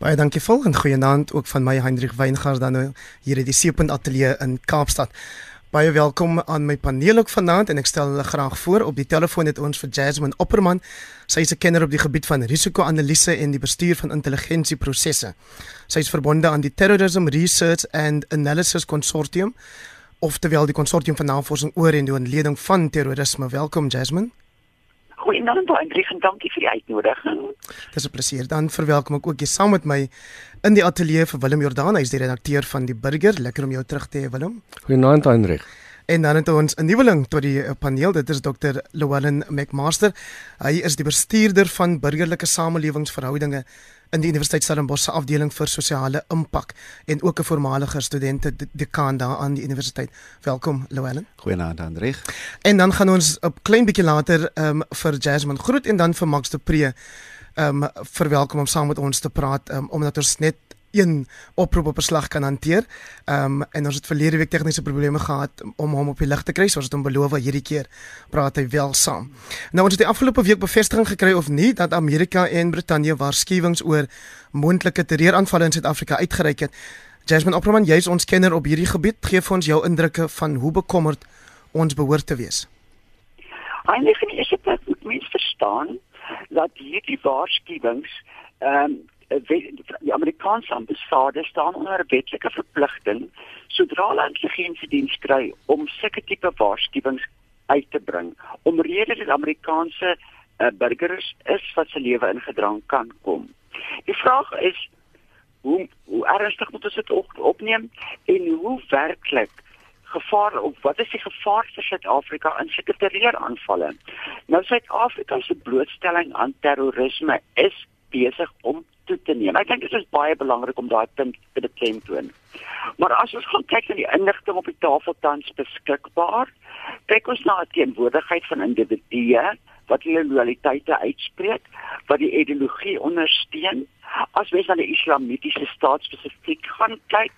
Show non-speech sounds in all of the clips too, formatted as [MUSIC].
Baie dankie volgende goeienaand ook van my Hendrik Weingart dan nou hier in die Seepunt Ateljee in Kaapstad. Baie welkom aan my paneel ook vanaand en ek stel hulle graag voor. Op die telefoon het ons vir Jasmine Opperman. Sy is 'n kenner op die gebied van risiko-analise en die bestuur van intelligensieprosesse. Sy is verbonde aan die Terrorism Research and Analysis Consortium, oftewel die konsortium van navorsing oor en die ontleding van terrorisme. Welkom Jasmine. Goeienaand Hendrik en dankie vir die uitnodiging. Dis 'n plesier. Dan verwelkom ek ook jy saam met my in die ateljee vir Willem Jordaan, hy is die redakteur van die Burger. Lekker om jou terug te hê Willem. Goeienaand Hendrik. En dan het ons 'n nuweling tot die paneel. Dit is Dr. Llewellyn McMaster. Hy is die bestuurder van burgerlike samelewingsverhoudinge in die Universiteit Stellenbosch se afdeling vir sosiale impak en ook 'n voormalige studente dekaan daar aan die universiteit. Welkom Llewellyn. Goeienaand Hendrik. En dan gaan ons 'n klein bietjie later ehm um, vir Jasmine groet en dan vir Max de Pre ehm um, verwelkom om saam met ons te praat um, omdat ons net een oproep op 'n slag kan hanteer. Ehm um, en ons het verlede week tegniese probleme gehad om hom op die lig te kry. So ons het hom beloof hierdie keer praat hy wel saam. Nou ons het die afgelope week bevestiging gekry of nie dat Amerika en Brittanje waarskuwings oor moontlike terreuraanvalle in Suid-Afrika uitgereik het. Jasmine Opperman, jy's ons kenner op hierdie gebied. Geef ons jou indrukke van hoe bekommerd ons behoort te wees. Eindelik in die eerste plek moet mens verstaan dat hierdie waarskuwings ehm um, die Amerikaanse ambassade staan onder 'n wetlike verpligting sodra hulle intelligensiediens kry om sulke tipe waarskuwings uit te bring omrede dit Amerikaanse uh, burgers is wat se lewe in gedrang kan kom. Die vraag is hoe hoe ernstig moet ons dit op, opneem en hoe werklik gevaar of wat is die gevaar vir Suid-Afrika in sulke terreuraanvalle? Nou Suid-Afrika se blootstelling aan terrorisme is besig om toe te neem. Ek dink dit is baie belangrik om daai punt te beklemtoon. Maar as ons gaan kyk na die inligting op die tafel tans beskikbaar, kyk ons na 'n teenwoordigheid van individue wat hulle loyaliteite uitspreek, wat die ideologie ondersteun. As mens na die islamitiese staat spesifiek gaan kyk,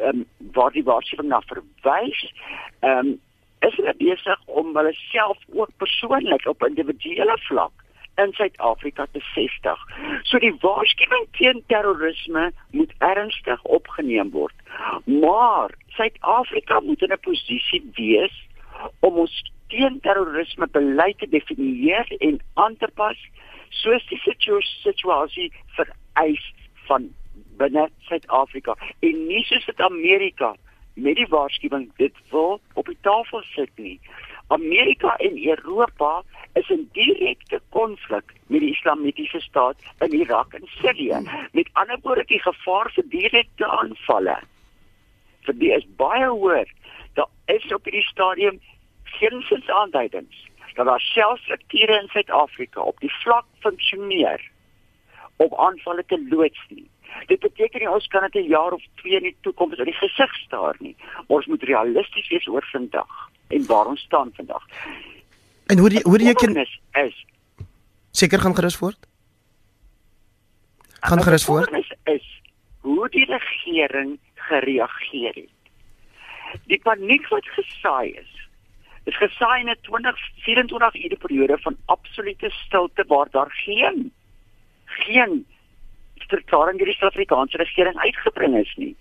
um, waar die waarskuwing na verwys, ehm um, is hulle besig om hulle self ook persoonlik op individuele vlak in Suid-Afrika te vestig. So die waarskuwing teen terrorisme moet ernstig opgeneem word. Maar Suid-Afrika moet in 'n posisie wees om ons teen terrorisme beleid te definieer en aan te pas soos die situasie vereis van binne Suid-Afrika en nie soos dit Amerika met die waarskuwing dit wil op die tafel sit nie. Amerika en Europa is in direkte konflik met die Islamitiese staat in Irak en Sirië. Met ander woorde, die gevaar vir direkte aanvalle vir die is baie hoër. Daar is op hierdie stadium geen sins aanduidings dat daar selfstrukture in Suid-Afrika op die vlak funksioneer om aanvalle te loods nie. Dit beteken nie ons kan dit 'n jaar of twee in die toekoms in die gesig staar nie. Ons moet realisties wees oor vandag en waar ons staan vandag. En hoe die, hoe die ken is, is seker gaan gerus voort? Gaan gerus voort? Is, is hoe die regering gereageer het. Die paniek wat gesaai is. Is gesaai in 'n 20 24 ure periode van absolute stilte waar daar geen geen verklaring deur die Suid-Afrikaanse regering uitgebring is nie.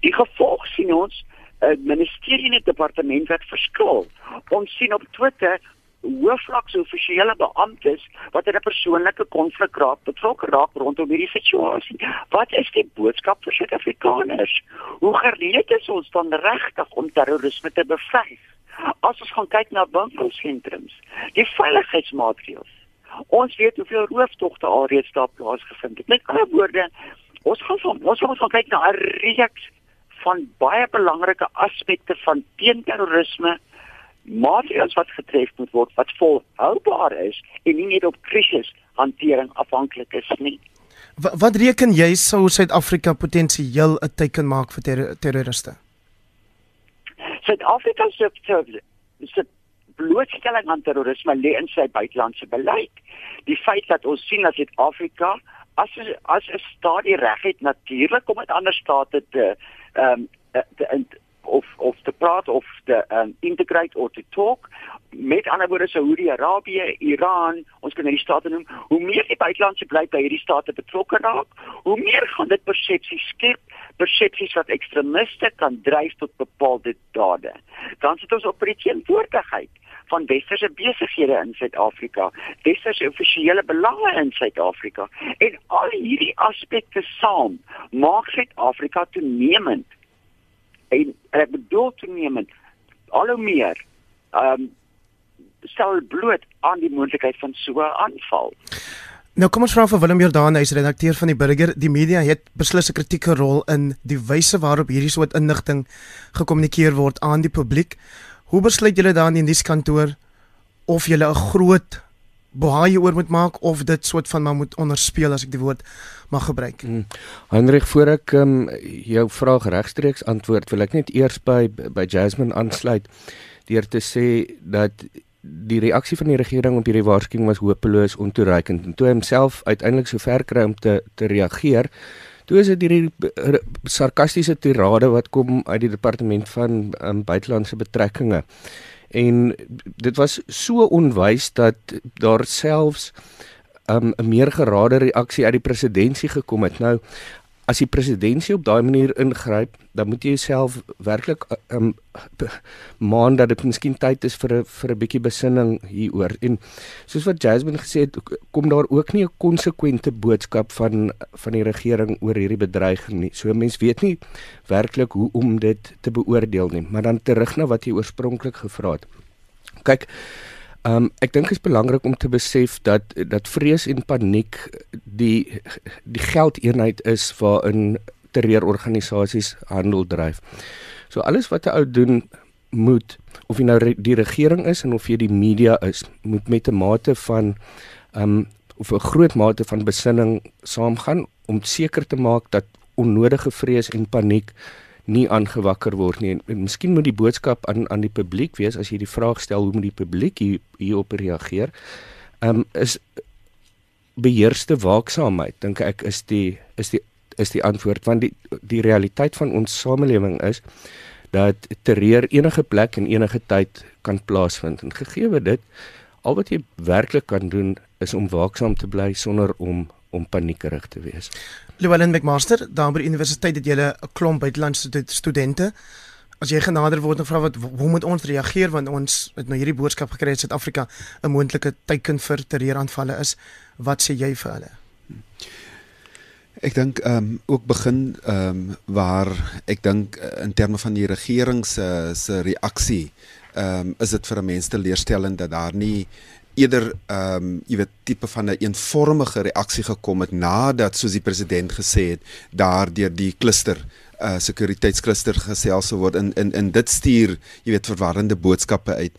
Die gevolg sien ons 'n uh, ministerie en 'n departement wat verskil. Ons sien op Twitter hoofvlakse offisiële beamptes wat in 'n persoonlike konflik raak betrokke raak rondom hierdie situasie. Wat is die boodskap vir Suid-Afrikaners? Hoe gereed is ons dan regtig om terrorisme te beveg? As ons gaan kyk na winkelsentrums, die veiligheidsmaatreëls. Ons weet hoeveel rooftogte alreeds daar plaasgevind het. Met ander woorde, ons gaan van, ons gaan, ons gaan kyk na 'n reeks van baie belangrike aspekte van teenterrorisme maatreëls wat getref moet word wat volhoubaar is en nie net op krisis hantering afhanklik is nie. Wat, wat reken jy sou Suid-Afrika potensieel 'n teken maak vir ter terroriste? Suid-Afrika se se blootstelling aan terrorisme lê in sy buitelandse beleid. Die feit dat ons sien dat Suid-Afrika as as 'n staat die reg het natuurlik om met ander state te ehm um, te, te of of te praat of te um, integrate or to talk met ander woorde Saudi-Arabië, Iran, ons kan hierdie state noem, hoe meer die buitelandse bly by hierdie state betrokke raak, hoe meer gaan dit persepsies skep, persepsies wat ekstremiste kan dryf tot bepaalde dade. Dan sit ons op die teenwoordigheid van westerse besighede in Suid-Afrika, westerse offisiële belange in Suid-Afrika en al hierdie aspekte saam maak Suid-Afrika toenemend en ek bedoel toenemend al hoe meer ehm um, stel bloot aan die moontlikheid van so 'n aanval. Nou kom ons vra vir Willem Jordaan, hy's redakteur van die Burger. Die media het beslis 'n kritieke rol in die wyse waarop hierdie soort inligting gekommunikeer word aan die publiek. Hoe besluit julle dan in die nuuskantoor of julle 'n groot baie oor moet maak of dit soort van maar moet onderspeel as ek die woord mag gebruik. Hmm. Hendrik voor ek um, jou vraag regstreeks antwoord, wil ek net eers by by Jasmine aansluit deur te sê dat die reaksie van die regering op hierdie waarskuwing was hopeloos ontoereikend en toe homself uiteindelik so ver kry om te te reageer Toe is dit hierdie sarkastiese tirade wat kom uit die departement van um, buitelandse betrekkinge. En dit was so onwys dat daar selfs um, 'n meer gerade reaksie uit die presidentskap gekom het. Nou as die presidentskap op daai manier ingryp, dan moet jy jouself werklik um maan dat dit miskien tyd is vir 'n vir 'n bietjie besinning hieroor. En soos wat Jasmine gesê het, kom daar ook nie 'n konsekwente boodskap van van die regering oor hierdie bedreiging nie. So mense weet nie werklik hoe om dit te beoordeel nie. Maar dan terug na wat jy oorspronklik gevra het. Kyk, Um ek dink dit is belangrik om te besef dat dat vrees en paniek die die geldeenheid is waarin terreurorganisasies handel dryf. So alles wat 'n ou doen moet of jy nou die regering is en of jy die media is, moet met 'n mate van um of 'n groot mate van besinning saamgaan om seker te maak dat onnodige vrees en paniek nie aangewakker word nie. En, en miskien moet die boodskap aan aan die publiek wees as jy die vraag stel hoe moet die publiek hier hierop reageer? Ehm um, is beheerste waaksaamheid dink ek is die is die is die antwoord want die die realiteit van ons samelewing is dat terreur enige plek en enige tyd kan plaasvind en gegee dit al wat jy werklik kan doen is om waaksaam te bly sonder om om paniekerig te wees. Llewellyn McMaster, daar by die universiteit het jy 'n klomp buitelandse studente. As jy genader word en vra wat hoe moet ons reageer want ons het nou hierdie boodskap gekry dat Suid-Afrika 'n moontlike teiken vir terreuraanvalle is, wat sê jy vir hulle? Ek dink ehm um, ook begin ehm um, waar ek dink uh, in terme van die regering se se reaksie ehm um, is dit vir 'n mens te leerstellend dat daar nie eerder ehm um, jy weet tipe van 'n een eenvormige reaksie gekom het nadat soos die president gesê het daardeur die kluster uh sekuriteitskluster gesels word in in in dit stuur jy weet verwarrende boodskappe uit.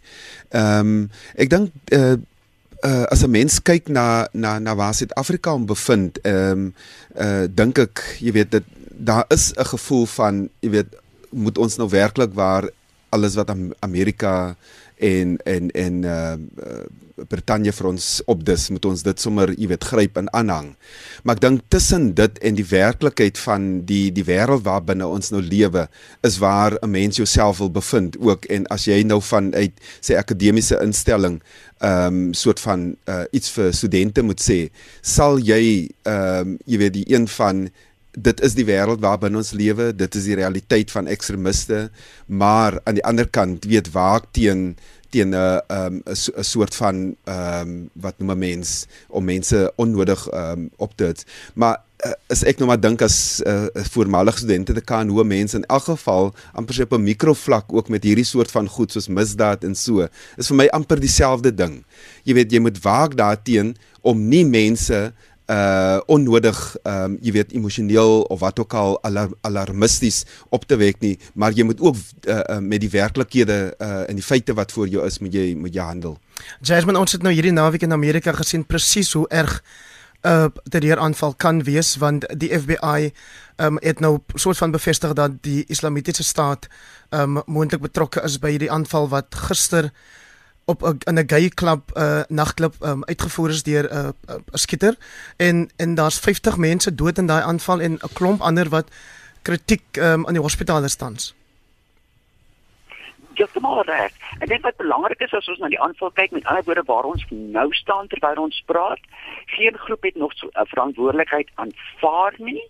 Ehm um, ek dink uh uh as 'n mens kyk na na na waar Suid-Afrika hom bevind, ehm um, uh dink ek jy weet dit daar is 'n gevoel van jy weet moet ons nou werklik waar alles wat Amerika en en en uh Brittanje vir ons op dis moet ons dit sommer jy weet gryp en aanhang. Maar ek dink tussen dit en die werklikheid van die die wêreld waarbinne ons nou lewe is waar 'n mens jouself wil bevind ook en as jy nou van uit sy akademiese instelling ehm um, soort van uh, iets vir studente moet sê, sal jy ehm um, jy weet die een van dit is die wêreld waarbinne ons lewe, dit is die realiteit van ekstremiste, maar aan die ander kant weet waak teen teen 'n um, 'n soort van ehm um, wat noem 'n mens om mense onnodig ehm um, op te hit. Maar uh, as ek nou maar dink as 'n uh, voormalige studente te kan hoe mense in elk geval amper op 'n mikrovlak ook met hierdie soort van goed soos misdaad en so is vir my amper dieselfde ding. Jy weet jy moet waak daarteenoor om nie mense uh onnodig ehm um, jy weet emosioneel of wat ook al alar alarmisties op te wek nie maar jy moet ook uh, uh, met die werklikhede uh en die feite wat voor jou is moet jy moet jy handel. Jasmine ons het nou hierdie naweek in Amerika gesien presies hoe erg 'n uh, terreuraanval kan wees want die FBI ehm um, het nou soort van bevestig dat die Islamitiese staat ehm um, moontlik betrokke is by hierdie aanval wat gister op 'n 'n gay club uh, nagklub um, uitgevoer is deur 'n uh, 'n uh, skieter en en daar's 50 mense dood in daai aanval en 'n klomp ander wat kritiek um, aan die hospitale stands. heeltemal reg. Ek dink wat belangrik is as ons na die aanval kyk, met ander woorde waar ons nou staan terwyl ons praat, geen groep het nog so 'n verantwoordelikheid aanvaar nie.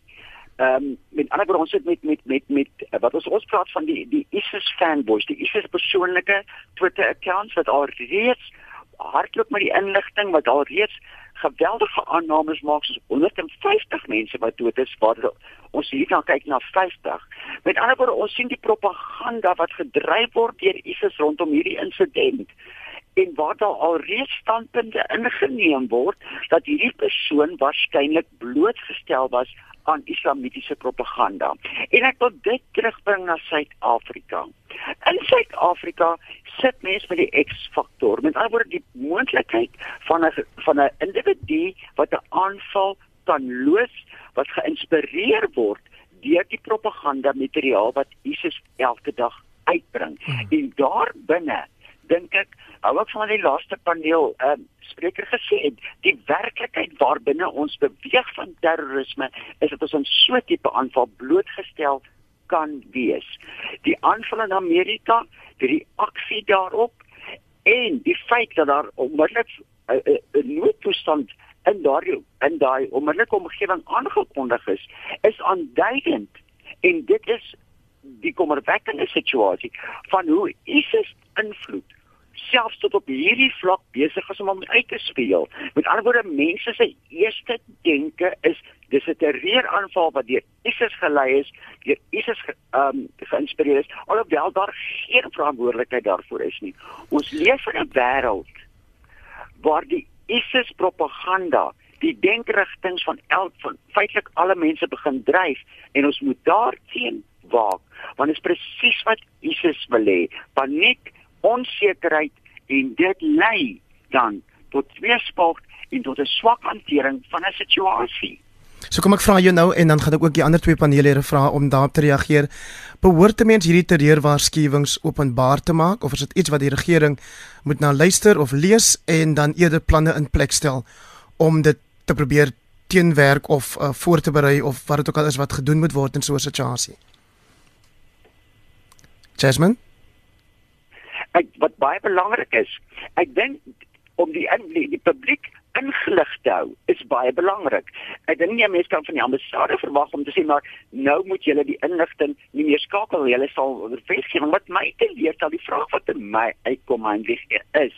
Ehm um, met ander woorde ons sit met met met met wat ons ons praat van die die ISIS fanboys, die ISIS persoonlike Twitter accounts wat al reeds hardloop met die inligting wat al reeds geweldige aannames maak soos 150 mense wat dood is waar ons hier kan kyk na 50. Met ander woorde ons sien die propaganda wat gedryf word deur ISIS rondom hierdie insident en waar daar al reeds standpunte ingeneem word dat hierdie persoon waarskynlik blootgestel was aan islamitiese propaganda. En ek wil dit terugbring na Suid-Afrika. In Suid-Afrika sit mense met die X-faktor. Met ander woorde die moontlikheid van 'n van 'n individu wat 'n aanval kan loos wat geïnspireer word deur die propaganda materiaal wat ISIS elke dag uitbring. Hmm. En daar binne dink ek hou ek van die laaste paneel ehm uh, spreker gesê het die werklikheid waarbinne ons beweeg van terrorisme is dat ons aan so 'n tipe aanval blootgestel kan wees. Die aanval in Amerika, die reaksie daarop en die feit dat daar onmiddellik 'n noodtoestand in daardie in daai onmiddellike omgewing aangekondig is, is aanduidend en dit is die kommerwekkende situasie van hoe ISIS invloed selfs tot op hierdie vlak besig is om hom uit te speel. Met ander woorde, mense se eerste denke is dis 'n terreuraanval wat deur ISIS gelei is, deur ISIS ehm um, geïnspireer is, alhoewel daar geen verantwoordelikheid daarvoor is nie. Ons leef in 'n wêreld waar die ISIS propaganda die denkerigtings van elk van feitelik alle mense begin dryf en ons moet daarteen waak want dit is presies wat ISIS wil hê paniek onsekerheid en dit lei dan tot tweespalt en tot 'n swak hantering van 'n situasie. So kom ek vra jou nou en dan gaan ek ook die ander twee panelede vra om daarop te reageer. Behoort te mens hierdie terreurwaarskuwings openbaar te maak of is dit iets wat die regering moet na luister of lees en dan eerder planne in plek stel om dit te probeer teenwerk of uh, voor te berei of wat dit ook al is wat gedoen moet word in so 'n situasie? Jasmine ek, wat baie belangrik is. Ek dink om die die, die publiek ingelig te hou is baie belangrik. Ek dink nie mense kan van die ambassade verwag om te sê maar nou moet julle die inligting nie meer skakel nie. Hulle sal verfeesgewing wat my te leer dat die vraag wat in my uitkom eintlik is.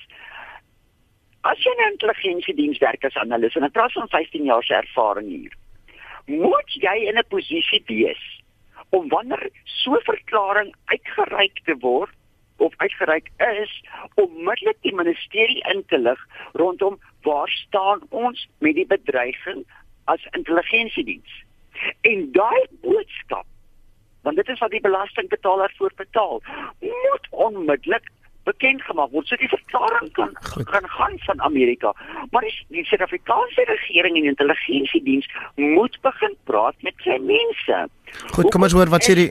As jy 'n intelligensiediens werk as analis en 'n praat van 15 jaar se ervaring hier. Moet jy in 'n posisie wees om wanneer so 'n verklaring uitgereik te word of uitgereik is onmiddellik die ministerie in te lig rondom waar staan ons met die bedreiging as intelligensiediens. En daai boodskap want dit is wat die belastingbetaler voor betaal moet onmiddellik bekend gemaak word. So die verklaring kan kan gaan van Amerika. Maar die, die Suid-Afrikaanse regering en intelligensiediens moet begin praat met sy mense. Goed, kom ons hoor wat sê die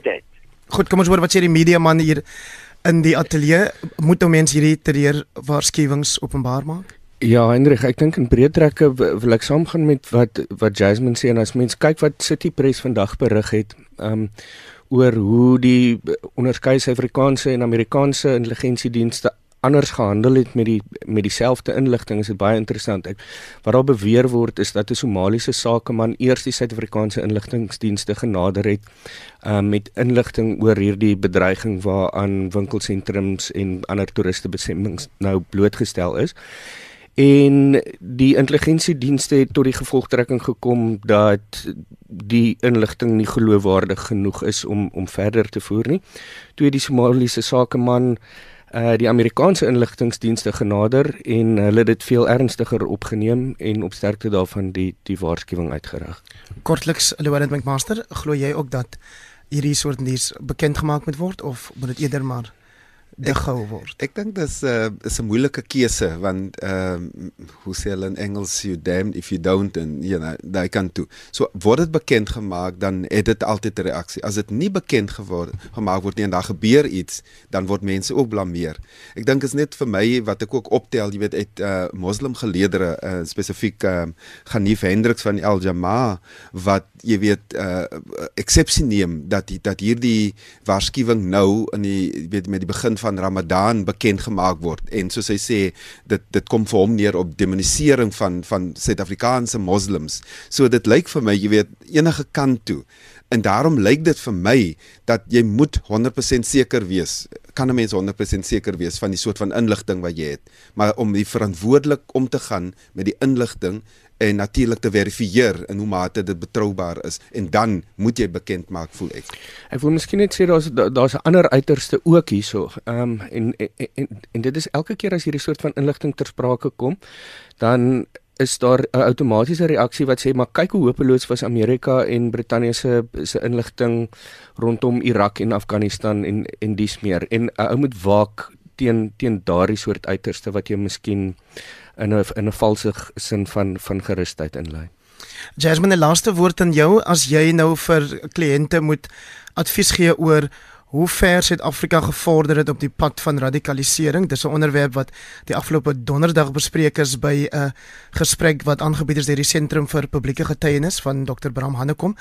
Goed, kom ons hoor wat sê die media man hier in die ateljee moet nou mense hierdie terreur waarskuwings openbaar maak? Ja, Hendrik, ek dink in breë trekke wil ek saamgaan met wat wat Jasmine sê en as mens kyk wat City Press vandag berig het, ehm um, oor hoe die onderskeie Suid-Afrikaanse en Amerikaanse intelligensiedienste anders gehandel het met die met dieselfde inligting is dit baie interessant. Ek wat daar beweer word is dat 'n Somaliese sakeman eers die Suid-Afrikaanse inligtingdienste genader het um, met inligting oor hierdie bedreiging waaraan winkelsentrums en ander toeristebestemmings nou blootgestel is. En die intelligensiedienste het tot die gevolgtrekking gekom dat die inligting nie geloofwaardig genoeg is om om verder te voer nie. Toe die Somaliese sakeman uh die Amerikaanse inligtingdienste genader en hulle het dit veel ernstiger opgeneem en op sterkte daarvan die die waarskuwing uitgerig. Kortliks Llewellyn McMaster, glo jy ook dat hierdie soort nuus bekend gemaak moet word of moet dit eerder maar gehou word. Ek dink dis 'n uh, is 'n moeilike keuse want ehm uh, hoe sê hulle in Engels you damned if you don't and you know daai kan toe. So word dit bekend gemaak dan het dit altyd 'n reaksie. As dit nie bekend geword gemaak word nie en daar gebeur iets, dan word mense ook blameer. Ek dink is net vir my wat ek ook optel, jy weet uit uh, moslim geleedere uh, spesifiek uh, Ghanif Hendriks van Al Jamaa wat jy weet uh, eksepsie neem dat dat hierdie waarskuwing nou in die weet met die begin maand van Ramadan bekend gemaak word en soos hy sê dit dit kom vir hom neer op demonisering van van Suid-Afrikaanse moslems. So dit lyk vir my, jy weet, enige kant toe. En daarom lyk dit vir my dat jy moet 100% seker wees. Kan 'n mens 100% seker wees van die soort van inligting wat jy het, maar om die verantwoordelik om te gaan met die inligting en natuurlik te verifieer in hoe mate dit betroubaar is en dan moet jy bekend maak voel ek. Ek wil miskien net sê daar's daar's 'n ander uiterste ook hierso. Ehm um, en, en en en dit is elke keer as hierdie soort van inligting ter sprake kom, dan is daar 'n outomatiese reaksie wat sê maar kyk hoe hopeloos was Amerika en Brittanje se se inligting rondom Irak en Afghanistan en en dies meer en 'n ou moet waak teen teen daardie soort uiterste wat jy miskien in 'n in 'n valse sin van van gerusheid inlei. Jasmine, die laaste woord aan jou as jy nou vir kliënte moet advies gee oor hoe ver Suid-Afrika gevorder het op die pad van radikalisering. Dis 'n onderwerp wat die afgelope donderdag bespreek is by 'n gesprek wat aangebied is deur die Sentrum vir Publieke Getuienis van Dr. Bram Hannekom.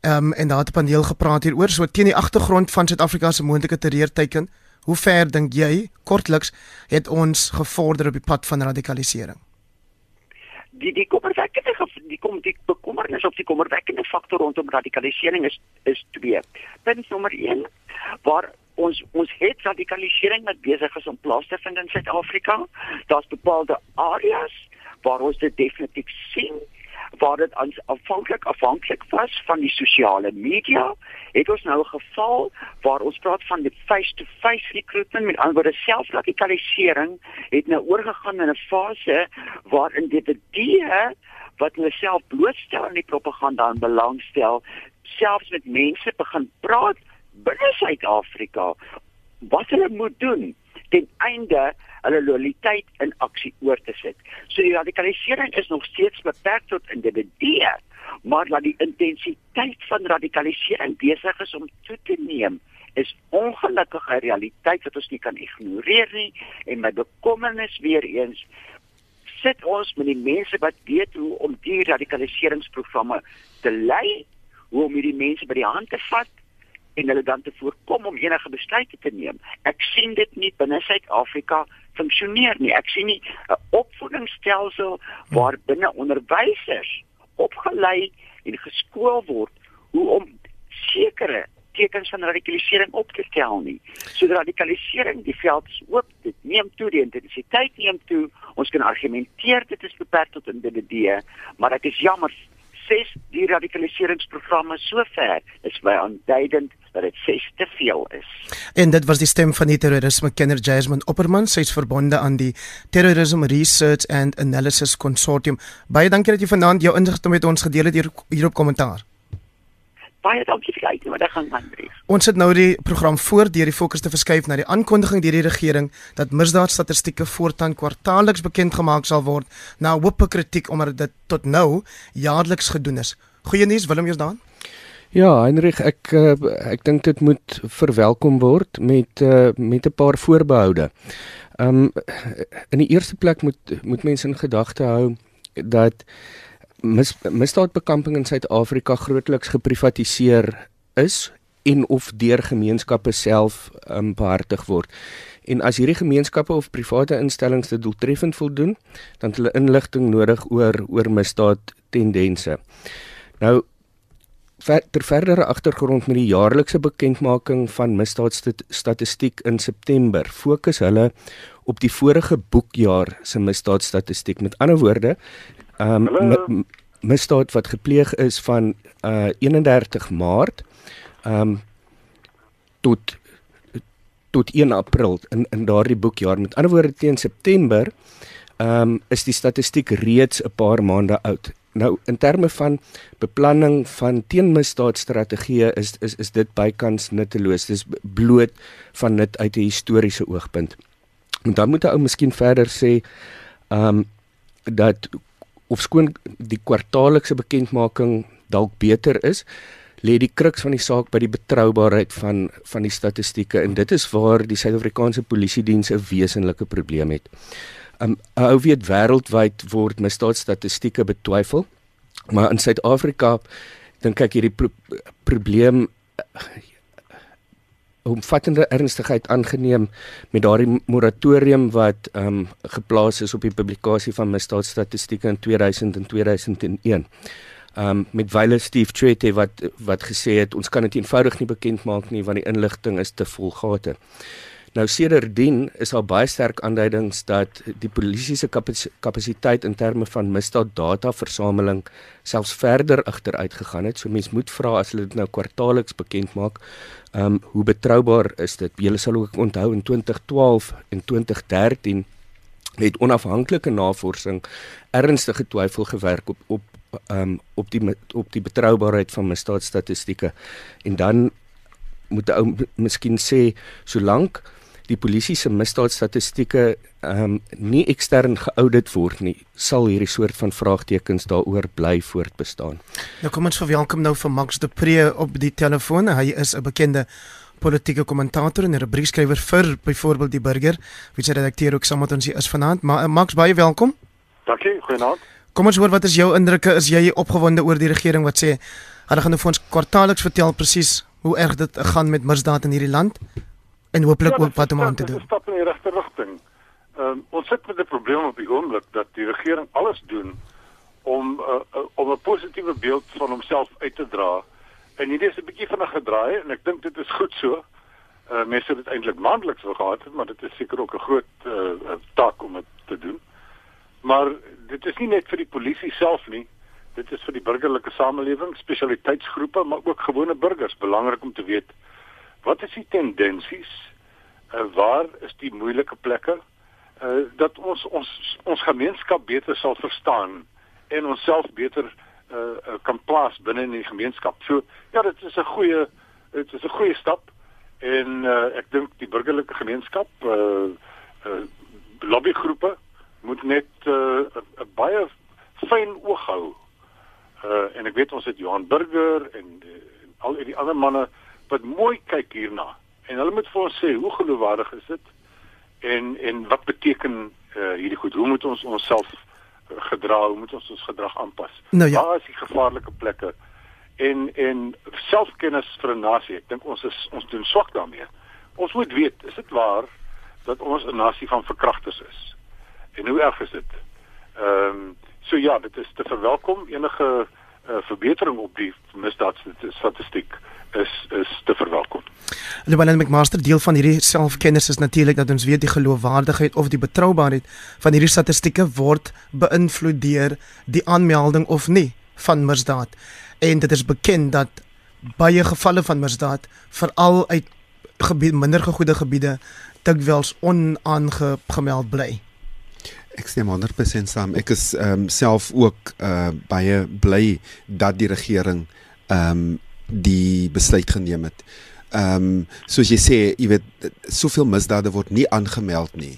Ehm um, en daar het 'n paneel gepraat hieroor so teen die agtergrond van Suid-Afrika se moontlike terreurteiken. Hoe ver dink jy kortliks het ons gevorder op die pad van radikalisering? Die die kommerwekkende die kom die bekommernis of die kommerwekkende faktor rondom radikalisering is is twee. Punt nommer 1 waar ons ons het radikalisering wat besig is om plaas te vind in Suid-Afrika. Daar's bepaalde areas waar ons dit definitief sien waar dit afhanklik afhanklik was van die sosiale media het ons nou 'n geval waar ons praat van die face-to-face -face recruitment. Met ander woorde selfradikalisering het nou oorgegaan in 'n fase waarin dit die wat hulle self blootstel aan die propaganda en belangstel selfs met mense begin praat binne Suid-Afrika wat hulle moet doen ten einde hulle loyaliteit in aksie oor te sit. So die radikalisering is nog steeds beperk tot individue, maar dat die intensiteit van radikalisering besig is om toe te neem is ongelukkige realiteit wat ons nie kan ignoreer nie en my bekommernis weer eens sit ons met die mense wat weet hoe om die radikaliseringsprogramme te lei, hoe om hierdie mense by die hand te vat en hulle dan te voorkom om enige besluite te neem. Ek sien dit nie binne Suid-Afrika funksioneer nie. Ek sien nie 'n opvoedingsstelsel waar binne onderwysers opgelei en geskool word hoe om sekere tekens van radikalisering op te tel nie. So radikalisering, die veld is oop, dit neem toe, die intensiteit neem toe. Ons kan argumenteer dit is beperk tot individue, maar ek is jammer ses die radikaliseringsprogramme sover is baie aanduidend dat dit ses te veel is. En dit was die stem van die terrorisme kenner Jasmine Opperman, sy is verbonde aan die Terrorism Research and Analysis Consortium. Baie dankie dat jy vanaand jou inligting met ons gedeel het hier, hier op kommentaar. Baie dankie vir die uitnodiging aan Andries. Ons het nou die program voor deur die fokus te verskuif na die aankondiging deur die regering dat misdaadstatistieke voortaan kwartaalliks bekend gemaak sal word na hoope kritiek omdat dit tot nou jaarliks gedoen is. Goeie nuus, Willem Joost daan? Ja, Heinrich, ek eh, ek dink dit moet verwelkom word met eh, met 'n paar voorbehoude. Ehm um, in die eerste plek moet moet mense in gedagte hou dat mis, misdaadbekamping in Suid-Afrika grootliks geprivatiseer is en of deur gemeenskappe self um, behartig word. En as hierdie gemeenskappe of private instellings dit doeltreffend voldoen, dan het hulle inligting nodig oor oor misdaad tendense. Nou ver, ter verdere agtergrond met die jaarlikse bekendmaking van misdaadstatistiek in September, fokus hulle op die vorige boekjaar se misdaadstatistiek. Met ander woorde, ehm um, misdaad wat gepleeg is van uh 31 Maart ehm um, tot tot 1 April in in daardie boekjaar. Met ander woorde teen September ehm um, is die statistiek reeds 'n paar maande oud. Nou in terme van beplanning van teenmisdaadstrategieë is is is dit bykans nutteloos. Dis bloot van nut uit 'n historiese oogpunt. En dan moet 'n ou miskien verder sê ehm um, dat of skoon die kwartaallikse bekendmaking dalk beter is, lê die kruks van die saak by die betroubaarheid van van die statistieke en dit is waar die Suid-Afrikaanse Polisie Diens 'n wesenlike probleem het. Um ou weet wêreldwyd word misdaadstatistieke betwyfel, maar in Suid-Afrika dink ek hierdie pro probleem omvattende ernstigheid aangeneem met daardie moratorium wat ehm um, geplaas is op die publikasie van misdaadstatistieke in 2000 en 2001 um, met Wile Steve Trete wat wat gesê het ons kan dit eenvoudig nie bekend maak nie want die inligting is te vol gate. Nou sedertdien is daar baie sterk aanduidings dat die polisie se kapasiteit in terme van misdaad data versameling selfs verder agteruit gegaan het. So mens moet vra as hulle dit nou kwartaalliks bekend maak, ehm um, hoe betroubaar is dit? Julle sal ook onthou in 2012 en 2013 het onafhanklike navorsing ernstige twyfel gewerk op op um, op die op die betroubaarheid van misdaadstatistieke en dan moet ou miskien sê solank die polisie se misdaadstatistieke ehm um, nie ekstern geaudit word nie sal hierdie soort van vraagtekens daaroor bly voortbestaan. Nou kom ons verwelkom nou vir Max de Pre op die telefoon. Hy is 'n bekende politieke kommentator en 'n rubriekskrywer vir byvoorbeeld die Burger, wie se redakteur ook saam met ons hier is vanaand. Maar uh, Max baie welkom. Dankie, goeienaand. Kom ons hoor wat is jou indrukke? Is jy opgewonde oor die regering wat sê hulle gaan nou vir ons kwartaalliks vertel presies hoe erg dit gaan met misdaad in hierdie land en hooplik ja, ook wat om aan te doen? Dit stap in die regte rigting. Ehm um, ons sit met 'n probleem op die oomblik dat die regering alles doen om uh, om 'n positiewe beeld van homself uit te dra. En hierdie is 'n bietjie van 'n gedraai en ek dink dit is goed so. Uh, mense het dit eintlik maandeliks wil gehad het, maar dit is seker ook 'n groot uh, taak om dit te doen. Maar dit is nie net vir die polisie self nie. Dit is vir die burgerlike samelewing, spesialiteitsgroepe, maar ook gewone burgers belangrik om te weet wat is die tendensies? Uh, waar is die moeilike plekke? Uh dat ons ons ons gemeenskap beter sal verstaan en onsself beter uh kan plaas binne in die gemeenskap. So ja, dit is 'n goeie dit is 'n goeie stap en uh ek dink die burgerlike gemeenskap uh uh lobbygroepe moet net 'n uh, baie fyn oog hou. Uh en ek weet ons het Johan Burger en, en al die ander manne wat mooi kyk hierna. En hulle moet vir ons sê hoe geloofwaardig is dit? En en wat beteken uh hierdie goed? Hoe moet ons onsself gedra? Hoe moet ons ons gedrag aanpas? Nou ja. Waar is die gevaarlike plekke? En en selfkennis vir 'n nasie. Ek dink ons is ons doen swak daarmee. Ons moet weet, is dit waar dat ons 'n nasie van verkragters is? En hoe erg is dit? Ehm um, so ja, dit is te verwelkom enige uh, verbetering op die misdaadstatistiek is is te verwelkom. Lewin McMaster deel van hierdie selfkennis is natuurlik dat ons weet die geloofwaardigheid of die betroubaarheid van hierdie statistieke word beïnvloed deur die aanmelding of nie van misdaad. En dit is bekend dat baie gevalle van misdaad veral uit gebied minder gegoede gebiede dikwels onaangemeld bly. Ek stem 100% saam. Ek is ehm um, self ook uh baie bly dat die regering ehm um, die besluit geneem het. Ehm um, soos jy sê, jy weet soveel misdade word nie aangemeld nie.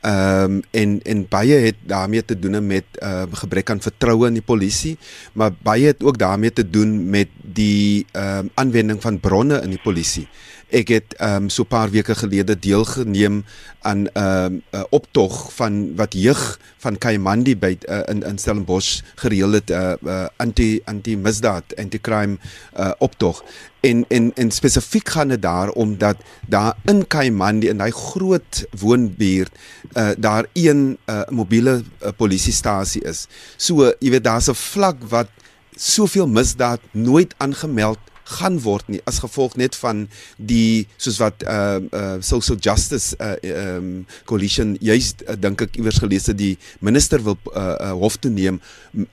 Ehm um, en en baie het daarmee te doen met ehm uh, gebrek aan vertroue in die polisie, maar baie het ook daarmee te doen met die ehm um, aanwending van bronne in die polisie. Ek het ehm um, so 'n paar weke gelede deelgeneem aan ehm, 'n um, optog van wat jeug van Kaimandi by uh, in in Stellenbosch gereël het 'n uh, uh, anti anti misdaad anti crime uh, optog en en en spesifiek gaan dit daar om dat daar in Kaimandi in daai groot woonbuurt uh, daar een uh, mobiele uh, polisiestasie is. So jy weet daar's 'n vlak wat soveel misdaad nooit aangemeld gaan word nie as gevolg net van die soos wat uh uh social justice uh um coalition juist uh, dink ek iewers gelees het die minister wil uh, uh hof toe neem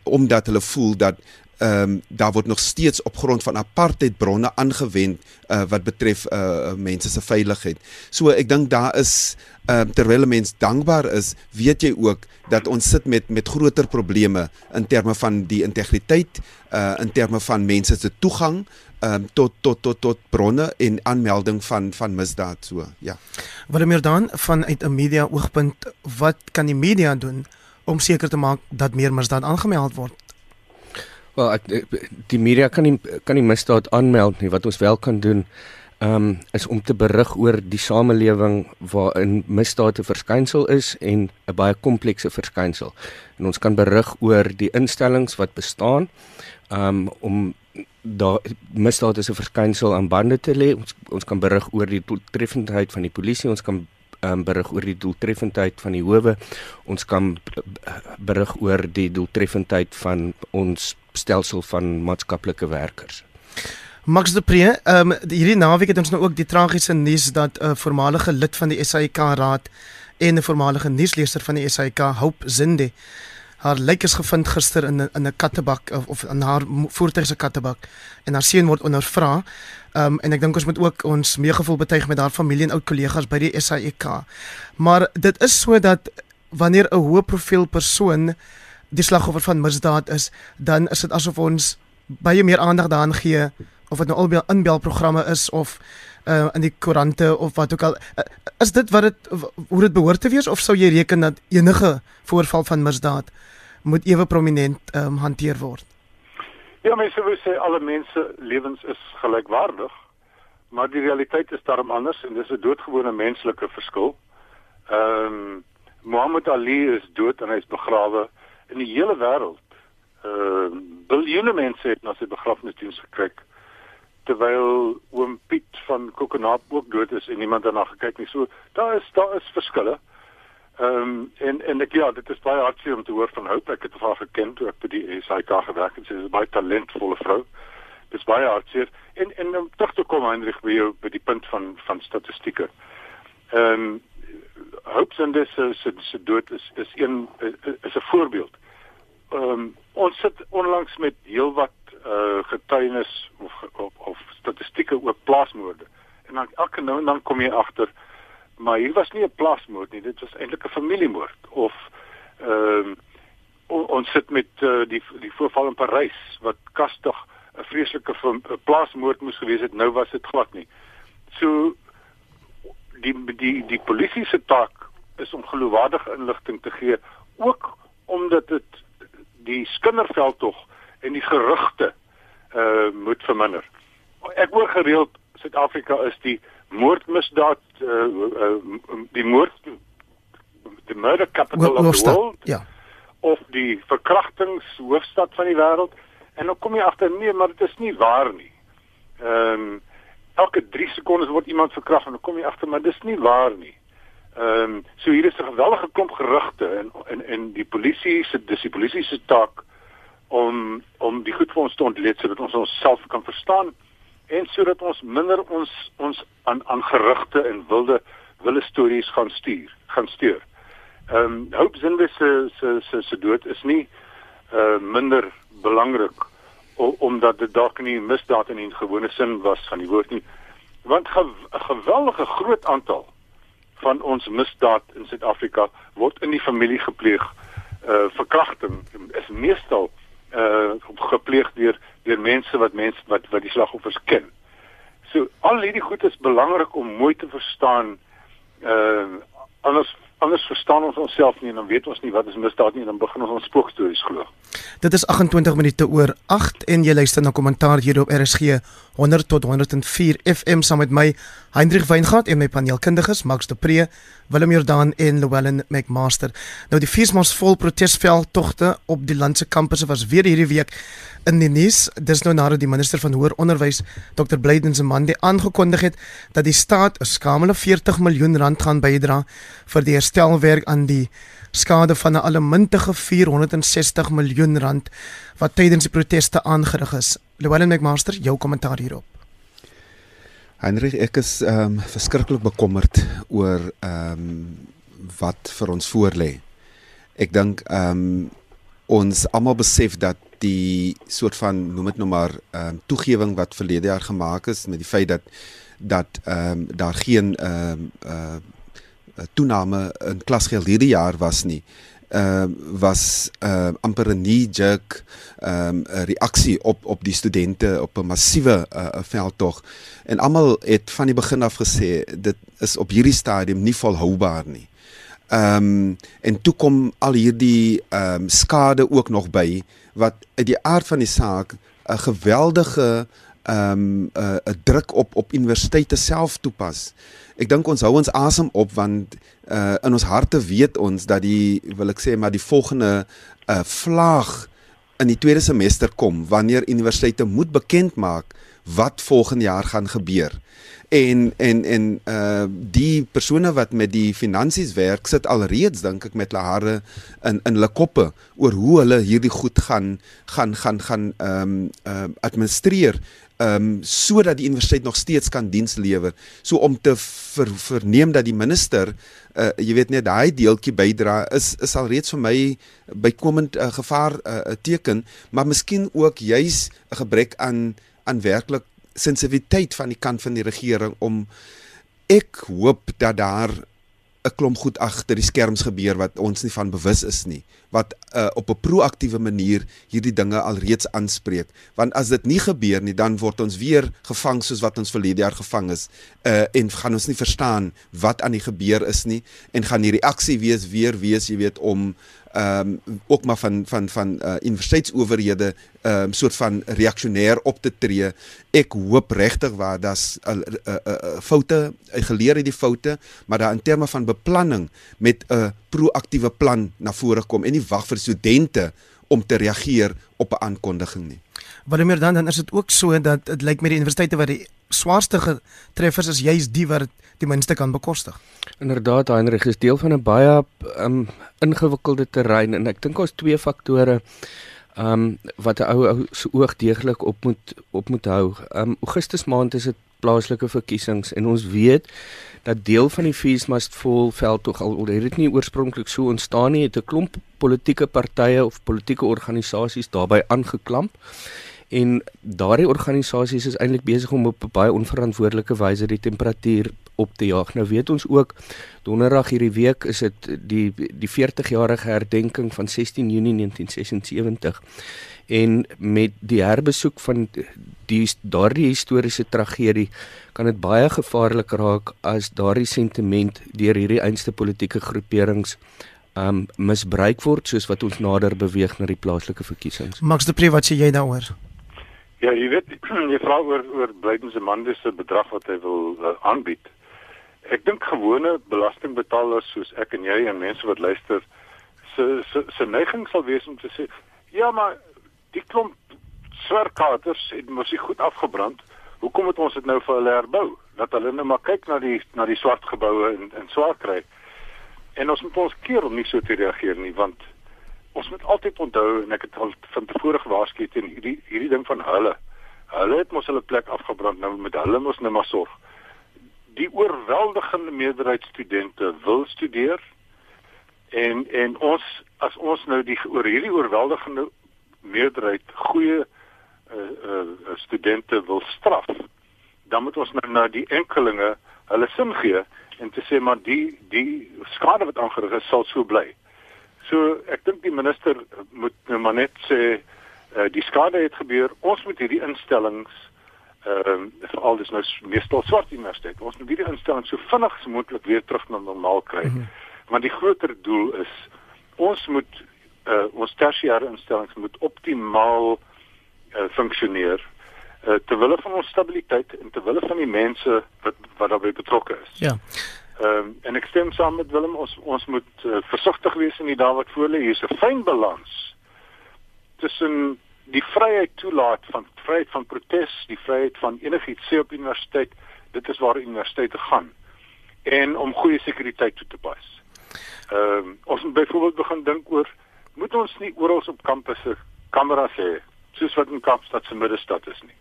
omdat hulle voel dat ehm um, daar word nog steeds op grond van apartheid bronne aangewend uh, wat betref uh, mense se veiligheid. So ek dink daar is ehm uh, terwyl 'n mens dankbaar is, weet jy ook dat ons sit met met groter probleme in terme van die integriteit, uh in terme van mense se toegang ehm um, tot tot tot tot bronne en aanmelding van van misdaad so. Ja. Wat meer dan vanuit 'n media oogpunt, wat kan die media doen om seker te maak dat meer misdaad aangemeld word? Wel, ek, die media kan nie kan nie misdaad aanmeld nie. Wat ons wel kan doen, um, is om te berig oor die samelewing waarin misdaad 'n verskynsel is en 'n baie komplekse verskynsel. En ons kan berig oor die instellings wat bestaan, um, om daar misdaad is 'n verskynsel aan bande te lê. Ons ons kan berig oor die doeltreffendheid van die polisie, ons kan um, berig oor die doeltreffendheid van die howe. Ons kan berig oor die doeltreffendheid van ons stelsel van maatskaplike werkers. Max de Pre, ehm um, hierdie naweek het ons nou ook die tragiese nuus dat 'n uh, voormalige lid van die SAIK raad en 'n voormalige nuusleser van die SAIK, Hope Zinde, haar lijk is gevind gister in 'n in 'n kattebak of, of in haar voertuig se kattebak en haar seun word ondervra. Ehm um, en ek dink ons moet ook ons meegevoel betuig met haar familie en ou kollegas by die SAIK. Maar dit is so dat wanneer 'n hoë profiel persoon die slagoffer van misdaad is, dan is dit asof ons baie meer aandag daaraan gee of dit nou albei inbelprogramme is of uh in die koerante of wat ook al uh, is dit wat dit hoe dit behoort te wees of sou jy reken dat enige voorval van misdaad moet ewe prominent um hanteer word Ja mense wou sê alle mense lewens is gelykwaardig maar die realiteit is daarom anders en dis 'n doodgewone menslike verskil. Ehm um, Muhammad Ali is dood en hy is begrawe in die hele wêreld. Ehm uh, biljoene mense het na sy begrafnisdiens gekry terwyl oom Piet van Kokenaap ook dood is en niemand daarna gekyk nie. So daar is daar is verskille. Ehm um, en en ek ja, dit is baie hartseer om te hoor van Hope. Ek het haar geken toe ek by die SAK gewerk het. Sy is 'n baie talentvolle vrou. Dit is baie hartseer. En en om terug te kom Hendrik by jou by die punt van van statistieke. Ehm um, Hope se se se se dood is is een is 'n voorbeeld. Ehm um, ons sit onlangs met heelwat uh getuienis of of, of statistieke oor plaasmoorde. En dan elke nou en dan kom jy agter maar hier was nie 'n plaasmoord nie, dit was eintlik 'n familiemoord of ehm uh, ons sit met uh, die die voorval in Parys wat kastig 'n vreeslike plaasmoord moes gewees het, nou was dit glad nie. So die die die polisie se taak is om geloofwaardige inligting te gee ook omdat dit die skinderveld tog en die gerugte uh moet verminder. Ek hoor gereeld Suid-Afrika is die moordmisdaad uh, uh die moord die murder capital of the world. Ja. Of die verkrachtingshoofstad van die wêreld en dan kom jy agter nee, maar dit is nie waar nie. Ehm um, elke 3 sekondes word iemand verkragt en dan kom jy agter maar dis nie waar nie. Ehm um, so hier is 'n geweldige klomp gerugte en en en die polisie se dis die polisie se taak om om die goed vir ons te ontleed sodat ons onsself kan verstaan en sodat ons minder ons ons aan aan gerugte en wilde wilde stories gaan stuur gaan stuur. Ehm um, hoop sinde se se se se dood is nie uh minder belangrik omdat dit dalk nie misdaad in die gewone sin was van die woord nie. Want 'n gew geweldige groot aantal van ons misdaad in Suid-Afrika word in die familie gepleeg. Uh verkrachting is meestal uh gepleeg deur deur mense wat mense wat wat die slagoffers ken. So al hierdie goed is belangrik om mooi te verstaan. Uh anders anders verstaan ons onsself nie en dan weet ons nie wat is misdaad nie en dan begin ons ons spookstories glo. Dit is 28 minute oor 8 en jy luister na kommentaar hier op RSG 100 tot 104 FM saam met my Hendrik Weingart en my paneelkundiges Max de Pre, Willem Jordaan en Llewellyn McMaster. Nou die feesmaals vol protesveldtogte op die landse kampusse was weer hierdie week in die nuus. Dis nou nadat die minister van hoër onderwys Dr. Blyden Zimande aangekondig het dat die staat 'n skamele 40 miljoen rand gaan bydra vir die herstelwerk aan die skade van 'n allemintige 460 miljoen rand wat tydens die proteste aangerig is. Llewellyn McMaster, jou kommentaar hierop. Heinrich, ek is ehm um, verskriklik bekommerd oor ehm um, wat vir ons voorlê. Ek dink ehm um, ons almal besef dat die soort van noem dit nou maar ehm um, toegewing wat verlede jaar gemaak is met die feit dat dat ehm um, daar geen ehm um, uh toename in klasgeld hierdie jaar was nie ehm uh, was ehm uh, amper 'n knee jerk ehm um, 'n reaksie op op die studente op 'n massiewe uh, veldtog en almal het van die begin af gesê dit is op hierdie stadium nie volhoubaar nie. Ehm um, en toe kom al hierdie ehm um, skade ook nog by wat uit die aard van die saak 'n geweldige ehm um, 'n uh, druk op op universiteite self toepas. Ek dink ons hou ons asem op want uh, in ons harte weet ons dat die wil ek sê maar die volgende uh, vlaag in die tweede semester kom wanneer universiteite moet bekend maak wat volgende jaar gaan gebeur. En en en uh die persone wat met die finansies werk sit alreeds dink ek met hulle hare in in hulle koppe oor hoe hulle hierdie goed gaan gaan gaan gaan ehm um, uh administreer ehm um, sodat die universiteit nog steeds kan diens lewer. So om te ver, verneem dat die minister uh jy weet net daai deeltjie bydra is is alreeds vir my bykomend 'n uh, gevaar 'n uh, teken, maar miskien ook juis 'n gebrek aan aan werklik sensitiwiteit van die kant van die regering om ek hoop dat daar 'n klomp goed agter die skerms gebeur wat ons nie van bewus is nie wat uh, op 'n proaktiewe manier hierdie dinge alreeds aanspreek. Want as dit nie gebeur nie dan word ons weer gevang soos wat ons verlede jaar gevang is uh, en gaan ons nie verstaan wat aan die gebeur is nie en gaan die reaksie wees weer wees jy weet om ehm um, ook maar van van van uh, universiteitsowerhede ehm um, soort van reaksionêr op te tree. Ek hoop regtig waar daar's 'n uh, uh, uh, foute geleer uit die foute, maar daar in terme van beplanning met 'n uh, proaktiewe plan na vore kom en nie wag vir studente om te reageer op 'n aankondiging nie. Wanneer dan dan is dit ook so dat dit lyk met die universiteite wat die swaarste treffers is juis die wat die minste kan bekostig. Inderdaad, Heinrich is deel van 'n baie um, ingewikkelde terrein en ek dink ons twee faktore um wat 'n ou ou se oog deeglik op moet op moet hou. Um Augustus maand is dit plaaslike verkiesings en ons weet dat deel van die fees must fall veld tog al het dit nie oorspronklik so ontstaan nie, het 'n klomp politieke partye of politieke organisasies daarbey aangeklamp en daardie organisasies is eintlik besig om op 'n baie onverantwoordelike wyse die temperatuur op te jaag. Nou weet ons ook donderdag hierdie week is dit die die 40-jarige herdenking van 16 Junie 1976 en met die herbesoek van die daardie historiese tragedie kan dit baie gevaarlik raak as daardie sentiment deur hierdie einste politieke groeperings um misbruik word soos wat ons nader beweeg na die plaaslike verkiesings. Max de Pre wat sê jy daaroor? Ja, jy weet, [CLEARS THROAT] jy vra oor oor Blyden se man dis 'n bedrag wat hy wil uh, aanbied. Ek dink gewone belastingbetalers soos ek en jy en mense wat luister, se se se neiging sal wees om te sê, ja, maar die klomp swerkaters het mos se goed afgebrand. Hoekom moet ons dit nou vir hulle herbou? Dat hulle nou maar kyk na die na die swart geboue in in Swartkry. En ons moet ons keer om nie so te reageer nie, want ons moet altyd onthou en ek het al van tevore gewaarsku teen hierdie hierdie ding van hulle. Hulle het mos hulle plek afgebrand nou met hulle mos nou maar sorg. Die oorweldigende meerderheid studente wil studeer en en ons as ons nou die oor hierdie oorweldigende meerderheid goeie uh, uh, studente wil straf, dan moet ons nou na die enkelinge hulle sin gee en te sê maar die die skade wat aangerig is sal so bly. So ek dink die minister moet nou maar net sê uh, die skade het gebeur. Ons moet hierdie instellings ehm uh, veral dis nou meestal swart universiteit. Ons moet hierdie instellings so vinnig as moontlik weer terug na normaal kry. Mm -hmm. Want die groter doel is ons moet uh, ons tersiêre instellings moet optimaal uh, funksioneer uh, ter wille van ons stabiliteit en ter wille van die mense wat wat daarbey betrokke is. Ja. Ehm um, en ek stem saam met Willem ons ons moet uh, versigtig wees in die dae wat voor lê. Hier's 'n fyn balans tussen die vryheid toelaat van vryheid van protes, die vryheid van enigiets sê op universiteit. Dit is waar universiteite gaan en om goeie sekuriteit toe te pas. Ehm um, ons moet byvoorbeeld begin dink oor moet ons nie oral op kampusse kameras hê soos wat in Kaapstad se middestad is nie.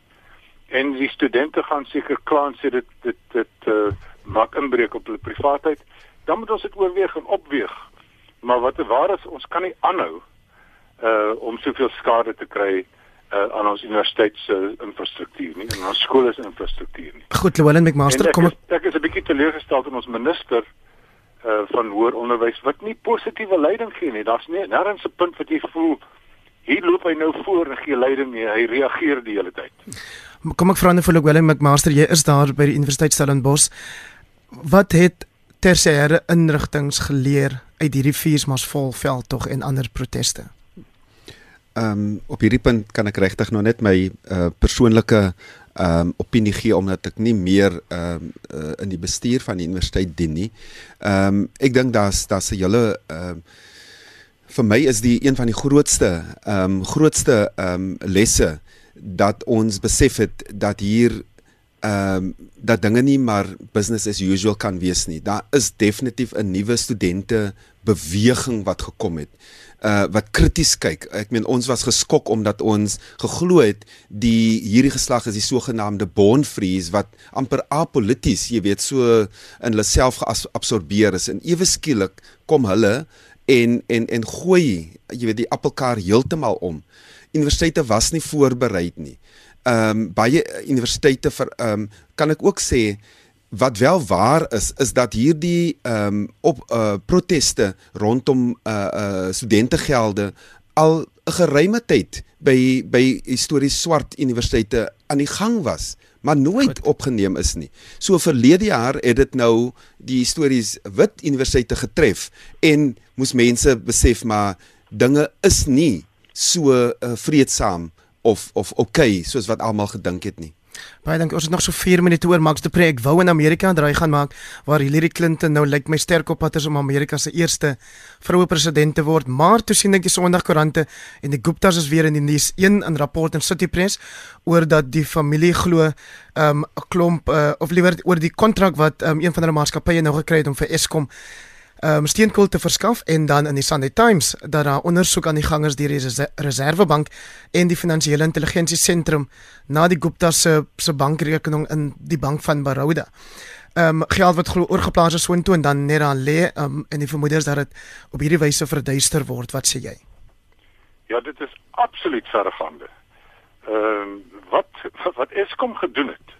En die studente gaan seker kla en sê dit dit dit uh, maak inbreuk op hulle privaatheid, dan moet ons dit oorweeg en opweeg. Maar wat waar is ons kan nie aanhou uh om soveel skade te kry uh aan ons universiteit se infrastruktuur nie en ons skole se infrastruktuur nie. Goed, Llewellyn McMaster, kom ek ek is 'n bietjie teleurgestel in ons minister uh van hoër onderwys wat nie positiewe leiding gee nie. Daar's nie nêrens 'n punt wat jy voel hier loop hy nou voor en gee leiding nie. Hy reageer die hele tyd. Kom ek vra net vir Llewellyn McMaster, jy is daar by die Universiteit Stellenbosch wat het tersiêre inrigtinge geleer uit hierdie vuursmas vol veldtog en ander proteste? Ehm um, op hierdie punt kan ek regtig nog net my uh, persoonlike ehm um, opinie gee omdat ek nie meer ehm um, uh, in die bestuur van die universiteit dien nie. Ehm um, ek dink daar's daar's 'n hele ehm uh, vir my is die een van die grootste ehm um, grootste ehm um, lesse dat ons besef het dat hier ehm um, dat dinge nie maar business as usual kan wees nie. Daar is definitief 'n nuwe studente beweging wat gekom het. Uh wat krities kyk. Ek meen ons was geskok omdat ons geglo het die hierdie geslag is die sogenaamde born frees wat amper apolities, jy weet, so in hulle self geabsorbeer is en ewe skielik kom hulle en en en gooi, jy weet, die appelkar heeltemal om. Universiteite was nie voorberei nie ehm um, baie universiteite vir ehm um, kan ek ook sê wat wel waar is is dat hierdie ehm um, op uh proteste rondom uh uh studentegelde al 'n geruime tyd by by histories swart universiteite aan die gang was maar nooit Goed. opgeneem is nie. So verlede jaar het dit nou die histories wit universiteite getref en moes mense besef maar dinge is nie so uh, vreedsaam of of okay soos wat almal gedink het nie. Baie dankie. Ons het nog so 4 minute oor Max de Pre. Ek wou in Amerika draai gaan maak waar Hillary Clinton nou lyk my sterk op is om Amerika se eerste vroue president te word. Maar toe sien ek die Sondagkoerante en die Guptas is weer in die nuus. Een in rapport in City Press oor dat die familie glo 'n um, klomp uh, of liewer oor die kontrak wat um, een van hulle maatskappye nou gekry het om vir Eskom um, steenkool te verskaf en dan in die Sunday Times dat daar ondersoek aan die gang is deur die Reservebank en die Finansiële Intelligensie Sentrum na die Gupta se se bankrekening in die bank van Baroda. Ehm um, geld wat glo oorgeplaas is soontoe en dan net daar lê um, en die vermoede is dat dit op hierdie wyse verduister word. Wat sê jy? Ja, dit is absoluut verregaande. Ehm um, wat wat Eskom gedoen het.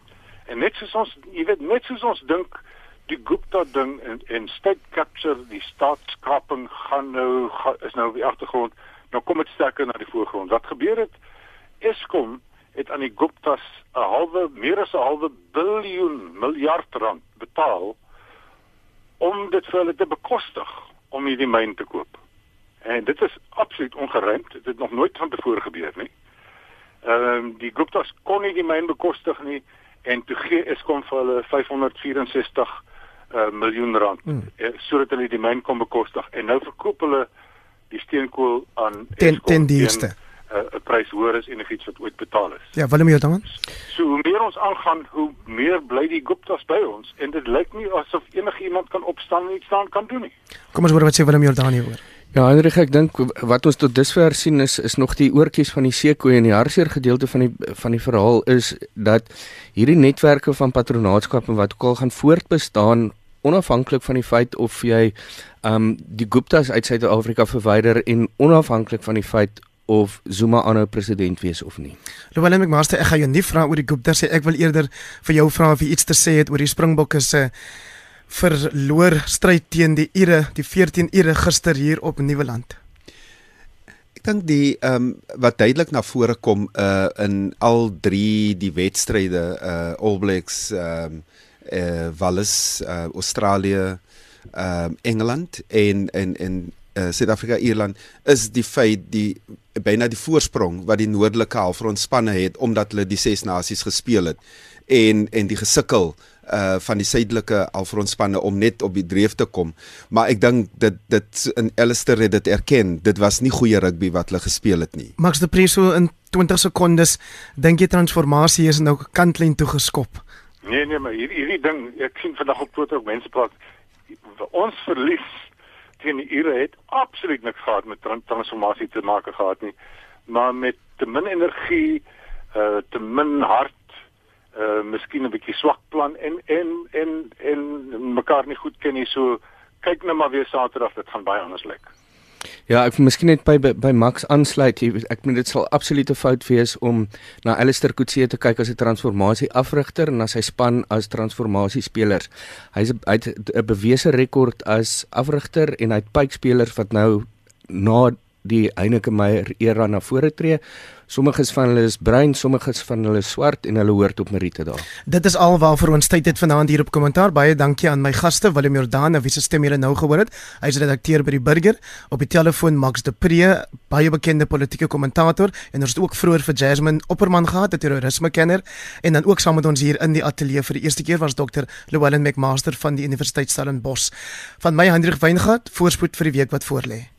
En net soos ons, jy weet, net soos ons dink die Gupta ding en en state capture die staatskaping gaan nou ga, is nou op die agtergrond nou kom dit sterker na die voorgrond. Wat gebeur het? Eskom het aan die Guptas 'n halwe meer as 'n halwe biljoen miljard rand betaal om dit vir hulle te bekostig om hierdie myn te koop. En dit is absoluut ongeruimd. Dit het nog nooit van tevore gebeur nie. Ehm um, die Guptas kon nie die myn bekostig nie en toe gee Eskom vir hulle 564 uh, miljoen rand hmm. uh, sodat hulle die myn kon bekostig en nou verkoop hulle die steenkool aan ten, ten duurste 'n uh, prys hoër as enigiets wat ooit betaal is. Ja, Willem Jordan. So hoe meer ons aangaan, hoe meer bly die Guptas by ons en dit lyk nie asof enige iemand kan opstaan en iets staan kan doen nie. Kom ons hoor wat sê Willem Jordan hieroor. Ja, Hendrik, ek dink wat ons tot dusver sien is is nog die oortjies van die seekoei en die hartseer gedeelte van die van die verhaal is dat hierdie netwerke van patronaatskap en wat ook al gaan voortbestaan onafhanklik van die feit of jy um die Guptas uit Suid-Afrika verwyder en onafhanklik van die feit of Zuma aanhou president wees of nie. Louwelen McMaster, ek gaan jou nie vra oor die Guptas nie. Ek wil eerder vir jou vra of jy iets te sê het oor die Springbokke se verloor stryd teen die Ire, die 14 Ire gister hier op Nieuweland. Ek dink die ehm um, wat duidelik na vore kom uh in al drie die wedstryde uh All Blacks ehm um, uh Wallis, uh Australië, ehm uh, Engeland en en en uh Suid-Afrika Ierland is die feit die byna die voorsprong wat die noordelike halfrond spanne het omdat hulle die ses nasies gespeel het en en die gesukkel uh van die suidelike halfrondspanne om net op die dreef te kom. Maar ek dink dit dit in Alistair het dit erken. Dit was nie goeie rugby wat hulle gespeel het nie. Max de Preso in 20 sekondes dink jy transformasie is nou kantlyn toe geskop. Nee nee, maar hierdie hierdie ding, ek sien vandag op Twitter ook mense praat ons verlies teen die Ire het absoluut niks gehad met transformasie te maak gehad nie, maar met te min energie, uh te min hart, uh miskien 'n bietjie swak plan en en en en mekaar nie goed ken nie, so kyk net maar weer Saterdag, dit gaan baie anders lyk. Ja, ek miskien net by by, Max aansluit. Ek meen dit sal absolute fout wees om na Alistair Coetzee te kyk as 'n transformasie afrigter en na sy span as transformasie spelers. Hy's hy het 'n bewese rekord as afrigter en hy het pype spelers wat nou na die Heineke Meyer era na vore tree. Sommiges van hulle is bruin, sommiges van hulle swart en hulle hoort op Merite daar. Dit is al waarvoor ons tyd het vanaand hier op kommentaar. Baie dankie aan my gaste Willem Jordan, wie se stem julle nou gehoor het. Hy is redakteur by die Burger. Op die telefoon Max de Pre, baie bekende politieke kommentator en ons het ook vroeër vir Jasmine Opperman gehad, 'n terrorisme kenner en dan ook saam met ons hier in die ateljee vir die eerste keer was dokter Llewellyn McMaster van die Universiteit Stellenbosch. Van my Hendrik Weingart, voorspoed vir die week wat voorlê.